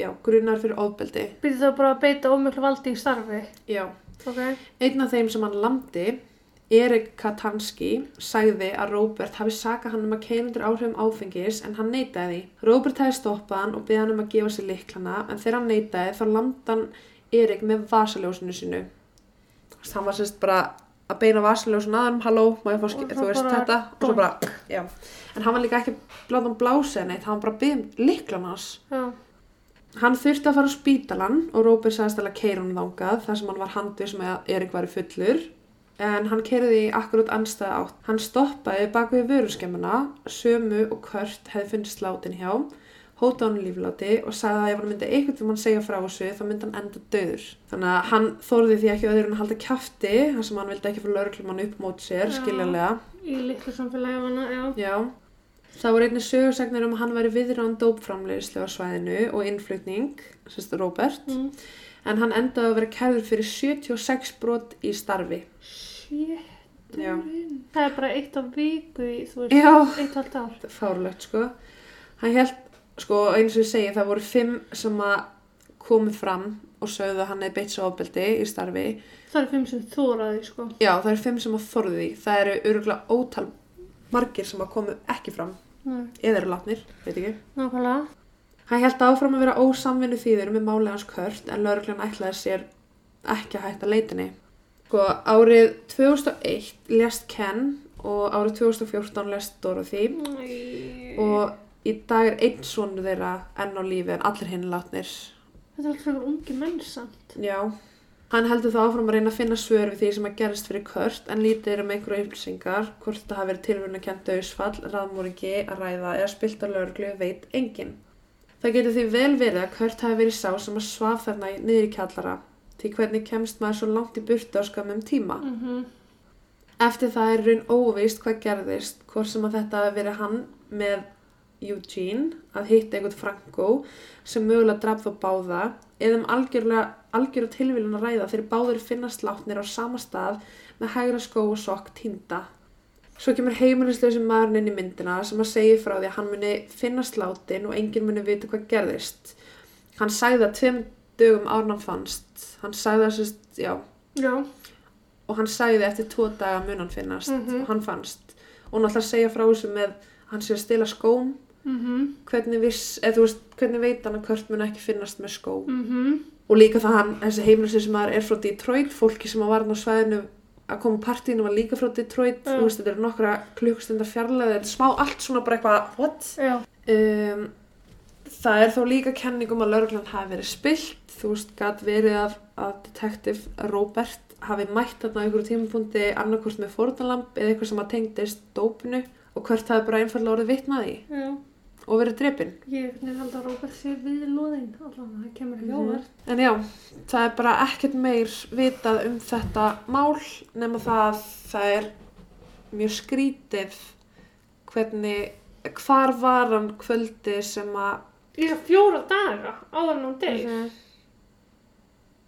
já, grunnar fyrir ofbeldi. Býtti þá bara að beita ómjöklu valdi í starfi. Já. Ok. Einn af þeim sem hann lamdi, Erik Katanski, sagði að Robert hafi sakað hann um að keira undir áhrifum áfengis en hann neitaði því. Robert hafi stoppað hann og beðið hann um að gefa sér liklana en þegar hann neitaði þá lamdi hann Erik með vasaljósinu sinu. Þú veist, Hann var sérst bara að beina vasaljósinu að hann, halló, má ég fá skil, þú veist bara þetta, og svo bara, já. En hann var líka ekki blátt hann blásið neitt, hann var bara að beðið um liklana hans. Já. Hann þurfti að fara á spítalan og Róbert sagðist alveg að keira hann þangað þar sem hann var handvis með að Erik væri fullur en hann keiriði í akkurát anstæða átt. Hann stoppaði bak við vöruskemmuna, sömu og Kurt hefði fundist látin hjá, hóta hann lífláti og sagði að ef hann myndi eitthvað til hann segja frá þessu þá myndi hann enda döður. Þannig að hann þorði því ekki öðru en að halda kjafti þar sem hann vildi ekki fyrir lauruglumann upp mót sér, Já. skiljanlega. Í litlu samfélagi af hana, já. Já. Það voru einnig sögursagnir um að hann væri viðrán dópframleiðslu á svæðinu og innflutning, sérst Robert, Mm. en hann endaði að vera kærður fyrir 76 brot í starfi. Já. Það er bara eitt af viku í, þú veist, Já. eitt og allt ár. Er fárlegt, sko. Hann held, sko, eins og ég segi, það voru fimm sem að komu fram og sögðu að hann hefði beitt svo ofbeldi í starfi. Það er fimm sem þóraði, sko. Já, það eru fimm sem að þorðu því. Það eru öruglega ótal margir sem að komu ekki fram, Nei, eða eru látnir, veit ekki. nákvæmlega. Hann held áfram að vera ósamvinnu þýður með máli hans Kurt en lauruglan ætlaði sér ekki að hætta leitinni. Sko, árið 2001 lest Ken og árið 2014 lest Dorothy Æ. og í dag er einn svonu þeirra enn á lífi en allir hinn látnir. Þetta er alltaf fyrir ungi menn samt. Já. Hann heldur þá áfram að reyna að finna svör við því sem að gerist fyrir Kurt en lítið er um einhverju upplýsingar, hvort það hafi verið tilvörna kent döðsfall, raðmóringi að ræða eða spilt á lauruglu veit enginn. Það getur því vel verið að Kurt hafi verið sá sem að svaf þarna niður í kjallara því hvernig kemst maður svo langt í burtu á skamum tíma. Mm Eftir það er raun óvist hvað gerðist, hvort sem að þetta hafi verið hann með Eugene að hitta einhvern Franco sem mögulega draf þá báða eða um algjörlega algjörlega tilvílun að ræða þegar báður finnast látnir á sama stað með hægra skó og sokk týnda. Svo kemur heimilislausi maðurinn inn í myndina sem að segja frá því að hann muni finnast látin og enginn muni vita hvað gerðist. Hann sagði það tveim dögum árn hann fannst. Hann sagði það sérst, já, Já. og hann sagði eftir tvo daga mun hann finnast Mhm. og hann fannst og náttúrulega segja frá þessu með hann sé að stila skóm Mm hvernig, viss, þú veist, hvernig veit hann að hvert mun ekki finnast með skó -hmm. og líka það hann, þessi heimilsi sem er frá Detroit fólki sem var hann á svæðinu að koma partíinu var líka frá Detroit þú veist, þetta er nokkra klukkstundar fjarlæði þetta er smá allt svona bara eitthvað what? Um, það er þó líka kenningum að lauruglan hafi verið spilt þú veist, gat verið að, að detektiv Robert hafi mætt þarna einhverju tímapunkti annarkvort með fórnalamb eða eitthvað sem að tengdist dópinu og hvert hafi bara einfallega orðið vitnaði Já. og verið drepin. Ég er held að Róbert sé við lóðin. Allan, það kemur ekki Mhm. óvart. En já, það er bara ekkert meir vitað um þetta mál nema það að það er mjög skrítið hvernig, hvar var hann kvöldi sem að Í það fjóra daga áður deyr. Mhm.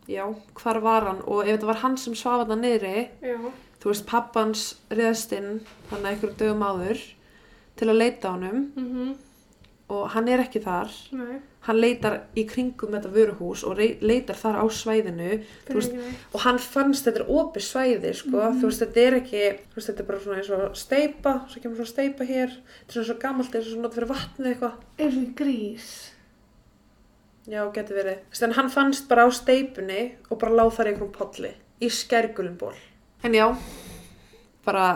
Já, hvar var hann og ef þetta var hann sem svaf hann niðri, Já. þú veist, pappans reðst inn hann að einhverjum dögum áður til að leita á honum Mm og hann er ekki þar. Nei. Hann leitar í kringum þetta vöruhús og leitar þar á svæðinu veist, og hann fannst þetta er opið svæði, sko, Mhm. þú veist, þetta er ekki, veist, þetta er bara svona eins og steipa, svo kemur svona steipa hér, þetta er svona svo gamalt eins og svona fyrir vatnið eitthvað. Og í grís. Já, getur verið. Veist, En hann fannst bara á steipunni og bara láð þar einhverjum polli í skergulumból. En já, bara,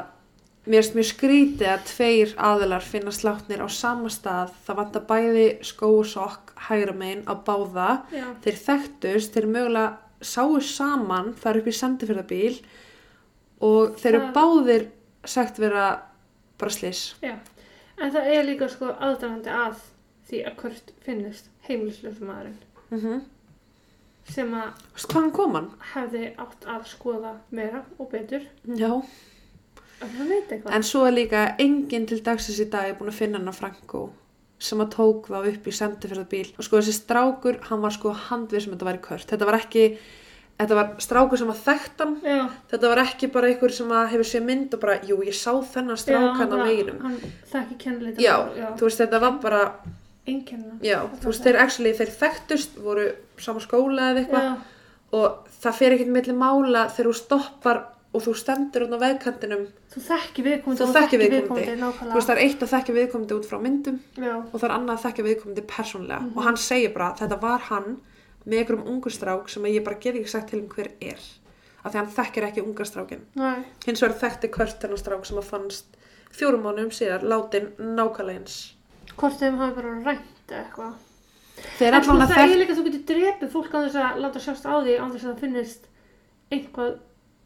mér finnst mjög skrítið að tveir aðilar finna slátnir á sama stað. Það vantar bæði skó og sokk hægra megin á báða. Já. Þeir þekktust, þeir mögulega sáu saman, það upp í sendifyrðabíl og þeir eru báðir sagt vera bara slis. Já. En það er líka sko aðdæmandi að því að hvert finnist heimilislöfu maðurinn Mm -hmm. sem að hvaðan kom hann? hefði átt að skoða meira og betur. Já. En svo er líka enginn til dagsins í dag búin að finna hann á Franko sem að tók þá upp í sendifyrðabíl. Og sko þessi strákur, hann var sko handvið sem þetta væri kört. Þetta var ekki, þetta var strákur sem að þekkt hann. Já. Þetta var ekki bara einhver sem að hefur séð mynd og bara, jú, ég sá þennan strák hann á. Já, já. þú veist, þetta var bara, Einkenna. Já, þú veist, þeir actually, þeir þekktust, voru sama skóla eða eitthvað Já. og það fer ekkert milli mála þegar þú stoppar og þú stendur út á vegkantinum. Þú þekki viðkomandi. Þú og þekkir þekkir viðkomandi. Þú nákvæmlega. veist, það er eitt að þekkja viðkomandi út frá myndum Já. og það er annað að þekkja viðkomandi persónlega Mhm. og hann segir bara, þetta var hann með einhverjum ungur strák sem ég bara get ekki sagt til um hver er af því hann þekkir ekki ungar strákin. Nei. Hins vegar þekkti Kurt þennan strák sem að fannst fjórum mánum síðar látin nákvæmlega eins. Hvort þeim hafi bara rænt eitthvað. þeir En sko, að það er þekkt líka að þú getur drepið fólk á þess að láta sjást á því á þess að það finnist eitthvað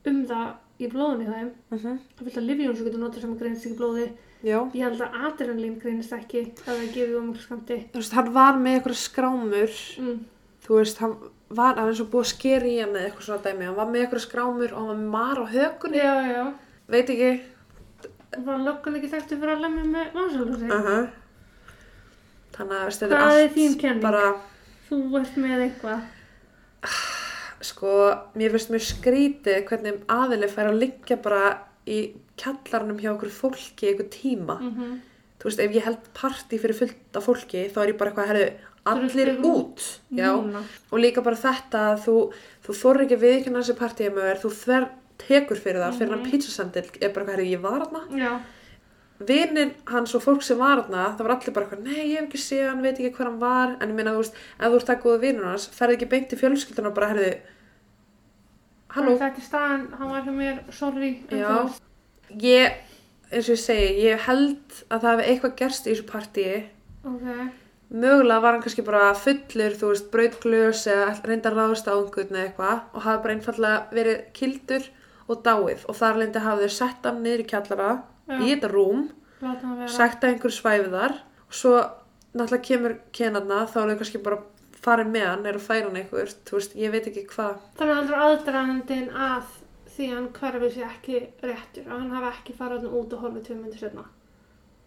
um það í blóðinu þeim. Mhm, Það fylgta livjón sem getur notað sem greinist ekki blóði. já, Ég held að adrenalín greinist ekki ef það er gefið um mjög skamti. þú veist, hann var með eitthvað skrámur Mm. þú veist, hann var, hann er svo búið að skera í hann eða eitthvað svona dæmi, hann var með eitthvað skrámur og hann var mar á hökunni, Já, já. veit ekki Var löggan ekki þekktu fyrir að lemja með vansalúsi? uh -huh. Þannig að þetta er allt þín kenning? bara, Þú ert með eitthvað. sko, mér finnst mjög skrítið hvernig aðili fær að liggja bara í kjallarnum hjá okkur fólki einhver tíma, Mm -hmm. þú veist, ef ég held partí fyrir fullt af fólki, þá er ég bara eitthvað, herðu, allir út, já, Núna. og líka bara þetta að þú, þú þorri ekki viðkynna þessi partíumöður, þú þver tekur fyrir það, fyrir hann Mhm. pítsasendil, er bara hvað, herðu, ég var þarna, Já. Vinir hans og fólk sem var þarna, það var allir bara eitthvað, nei, ég hef ekki séð hann, veit ekki hver hann var, en ég meina, þú veist, ef þú ert það góða vinur hans, ferði ekki beint í fjölskylduna og bara, herðu, halló, Þetta er staðan, hann var hjá mér, sorry. veist- ég, eins og ég segi, ég held að það hefði eitthvað gerst í þessu partíi, Ok. mögulega var hann kannski bara fullur, þú veist, brautglös eða reynda að ráðast á einhvern eða eitthvað og hafa bara einfallega verið kildur og dáið. Og þar lendi hafði þau sett hann niður í kjallara Já. í þetta rúm að einhver svæfi þar og svo náttúrulega kemur kenarna þá er þau kannski bara farin með hann er að færa hann einhver, þú veist, ég veit ekki hvað. Það er aðdraðandinn að því hann hverfi sér ekki réttur og hann hafi ekki farið hann út og horfið tvö myndir setna.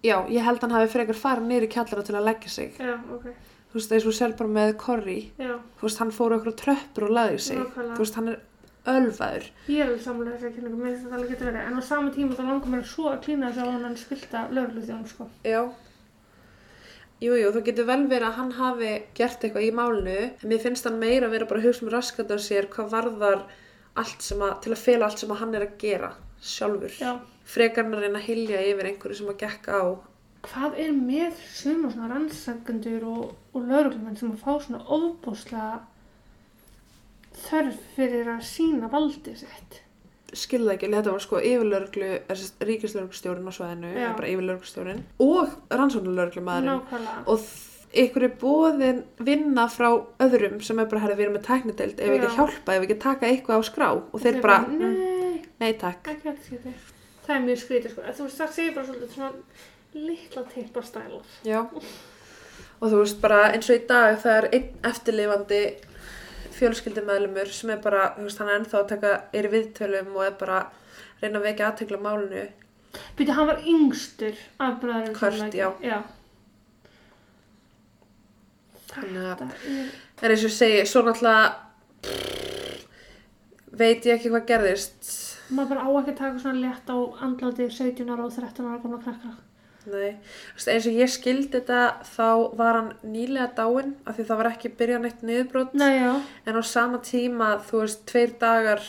já, ég held hann hafi frekar farið í kjallara til að leggja sig. Já, ok. þú veist, eins og sér bara með Corrie. Já, þú veist, hann fór okkur tröppur og lagði sig. Þú veist, hann er ölvaður ég er alveg samlega þess að kynna mér finnst þetta alveg getur verið en á sama tíma þá langar mér svo að klína þess að hann spilta löglu þjón sko. Já. Jú, það getur vel verið að hann hafi gert eitthvað í málinu, en mér finnst hann meira að vera bara hugsa um raskat á sér hvað varðar allt sem að, til að fela allt sem að hann er að gera sjálfur. Já. Frekar hann að reyna að hilja yfir einhverju sem að gekk á. Hvað er með suma svona rannsakendur og, og lögreglumenn sem að fá svona ofbúslega þörf fyrir að sína valdið sitt? Skilða ekki, þetta var sko yfirlörglu, ríkislörglustjórinn á eða bara yfirlörglustjórinn, og rannsóknarlörglumæðurinn. Nákvæmlega. Og ykkur er bóðin vinna frá öðrum sem er bara herrið við erum með tæknideild ef við ekki Já. hjálpa, ef við ekki taka eitthvað á skrá og þeir bara, mm, Nei, nei takk. Það er mjög skrítið sko. Þú veist, það segir bara svolítið svona litla tippa stælar. Já, og þú veist bara eins og í dag það er einn eftirlifandi fjölskyldumæðlumur sem er bara, þú veist, hann er ennþá að taka er í viðtölum og er bara reyna að vekja aðtegla málinu. Býtu, hann var yngstur af bræðurinn. Kurt, já. Já. Þannig að, Það er, eins og segi, svo náttúrulega veit ég ekki hvað gerðist. maður bara á ekki að taka svona létt á andláti 17 ára og 13 ára gamla krakkar. Nei, eins og ég skildi þetta þá var hann nýlega dáinn af því það var ekki byrjað neitt niðurbrot Nei, en á sama tíma, þú veist, tveir dagar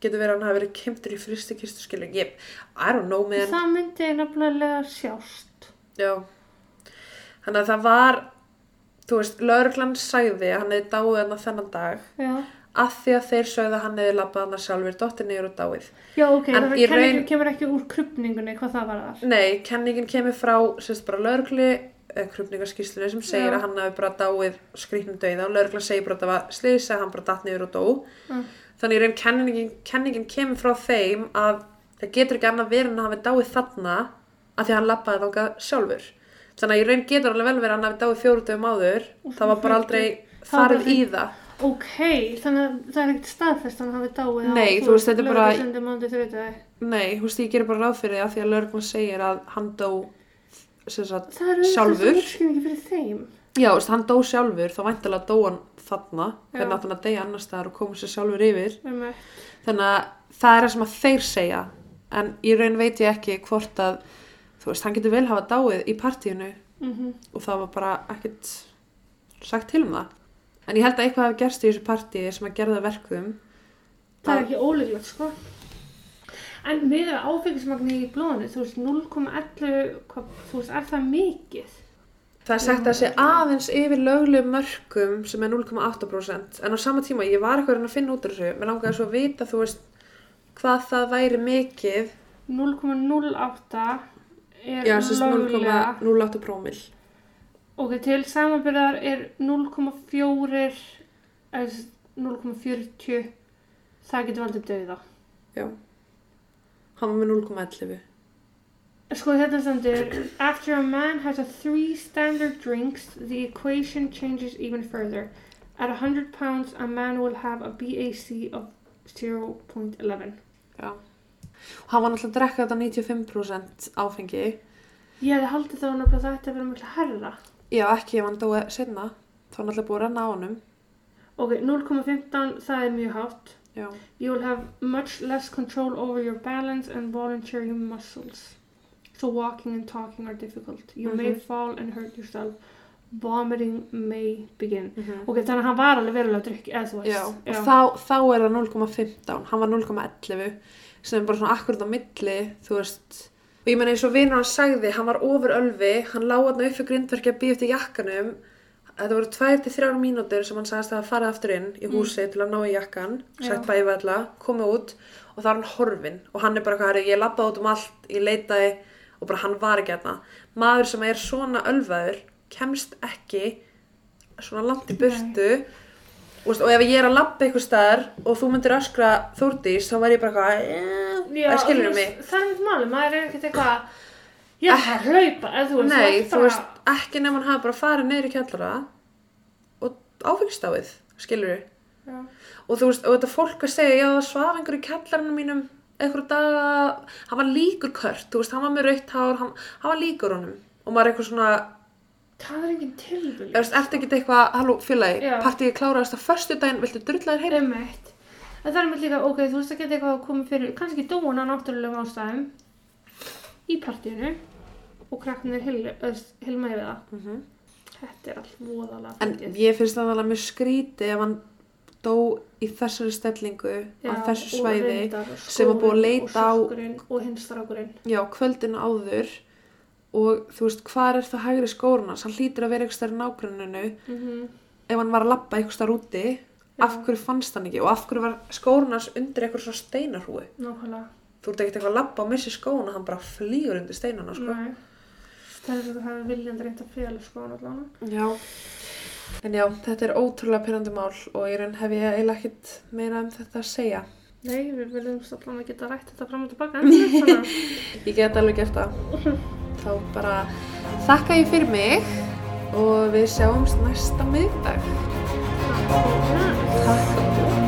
getur verið að hann hafi verið kemtur í fristikistu skilur, ég, I don't know man Það myndi nefnilega sjást. Já. Þannig að það var, þú veist, lauruglan sagði að hann hefði dáið hann þennan dag Já. Að því að þeir sögðu að hann hefði labbað hann sjálfur, dottir niður og dáið. Já, ok, En í raun... kemur ekki úr krupningunni hvað það var þar. Nei, kenningin kemur frá, sérst bara lauruglu, krupningarskíslunni sem segir Já. að hann hafi bara dáið skrýtnum dauða og lauruglan segir bara að það var slýsa, hann bara datt niður og dó. Mm. Þannig raun kenningin, kenningin kemur frá þeim að það getur ekki annað verið en að hann hafi dáið þarna að því að hann labbaði þangað sjálfur. Þannig að í raun getur alveg vel verið að hann hafi dáið fjóru dögum áður, það var bara aldrei farið í það. Ok, þannig að það er ekkert staðfest að hann hafi dáið á, Nei, þú veist, þetta er bara- Lögreglusundi mánuði þriðdaði. Nei, þú veist, ég gerir bara ráð fyrir því að því að lauruglan segir að hann dó sem sagt, Það er Sjálfur? auðvitað útskynningi fyrir þeim. já, þú veist, hann dó sjálfur, þá væntalega dó hann þarna, Já. hvernig átt hann að deyja annars staðar og koma sér sjálfur yfir. Um, Þannig að það er það sem að þeir segja, en í raun veit ég ekki hvort að, þú veist, hann getur vel hafa dáið í partíinu mm og það var bara ekkert sagt til um það. En ég held að eitthvað hafi gerst í þessu partíi sem að gera það verkum. Það er ekki ólíklegt, sko. En með áfengismagni í blóðinu, þú veist, 0,11, hvað- þú veist, er það mikið? Það er sagt að sé aðeins yfir löglegum mörkum sem er 0,8% en á sama tíma ég var eitthvað að finna út úr þessu mér langaði svo að vita þú veist hvað það væri mikið 0,08 er löglega 0,08 prómil Ok, til samanbyrðar er 0,4 eða sem sagt 0,40 það getur valdið dauða. Hann var með 0,11. Sko þetta stendur After a man has a three standard drinks the equation changes even further. At 100 pounds a man will have a BAC of 0.11. Já. Og hann var náttúrulega að drekka þetta 95% áfengi. Ég hefði haldið þá nefnilega að að vera miklu herra. Já, ekki ef hann dói setna. Þá var náttúrulega búið að renna á honum. Ok, 0,15 það er mjög hátt. Já. You will have much less control over your balance and voluntary muscles. So walking and talking are difficult. You may Mhm. fall and hurt yourself. Vomiting may begin. Mm Ok, þannig að hann var alveg verulega drukk, eða þú veist. Já, og þá, þá er það 0,15. Hann var 0,11 sem er bara svona akkurat á milli, þú veist. Og ég meina eins og vinur hann sagði, hann var ofur ölfi, hann lág hann upp fyrir grindverki að býja eftir jakkanum. Þetta voru 2-3 mínútur sem hann sagðist að fara aftur inn í húsi til að ná í jakkan, sagt Já. bæði við alla, komið út og það var hann horfin og hann er bara hvað, ég labbaði út um allt, ég leitaði og bara hann var ekki hérna. Maður sem er svona ölfaður kemst ekki svona langt í burtu og, veist, og ef ég er að labba eitthvað staðar og þú myndir öskra Þórdís þá væri ég bara eitthvað, eh, það skilur þú mig. Það er ekkert máli, maður er ekkert eitthvað, ég ætla að hlaupa, þú veist. Nei, er þú bara- veist, ekki nefn hann hafa bara farið neyri kjallara og áfengistáið, skilur við. Og þú veist, og þetta fólk að segja, já svaf einhver í kjallarinu mínum eitthvað daga, hann var líkur kört, þú veist, hann var með rautt hár, hann, hann var líkur honum. Og maður er eitthvað svona, Það er engin tilbúin. þú veist, ertu ekki eitthvað, halló, félagi, Já. partíið kláraðast að förstu daginn, viltu drullaðir heim? En það er með líka, ok, þú veist að geta eitthvað að koma fyrir, kannski dóun á náttúrulegum ástæðum í partíinu og öðst- hilma yfir það. Mm Þetta er allt voðalega En fyndið. ég finnst það alveg mjög skríti ef hann dó í þessari stellingu á Já, þessu og svæði reyndar sem var búið að leita á- og sokkurinn og hinn strákurinn. já, kvöldinu áður og þú veist, hvað er það hægri skórun hans? Hann hlýtur að vera eitthvað stær í nágruninu Mm ef hann var að labba eitthvað stær úti af hverju fannst hann ekki og af hverju var skórun hans undir eitthvað svo steinarhúi Nákvæmlega. þú ert ekkert eitthvað að labba og missi skóna hann bara flýgur undir steinana sko. Það er svo að það hefur viljandi reynd að fela sko allavega. já en já, þetta er ótrúlega pyrrandi mál og í raun hef ég eiginlega ekkert meira um þetta að segja Nei, við viljum að geta rætt þetta fram og tilbaka. svona. Ég get alveg gert það. Þá bara þakka ég fyrir mig og við sjáumst næsta miðdag. Takk.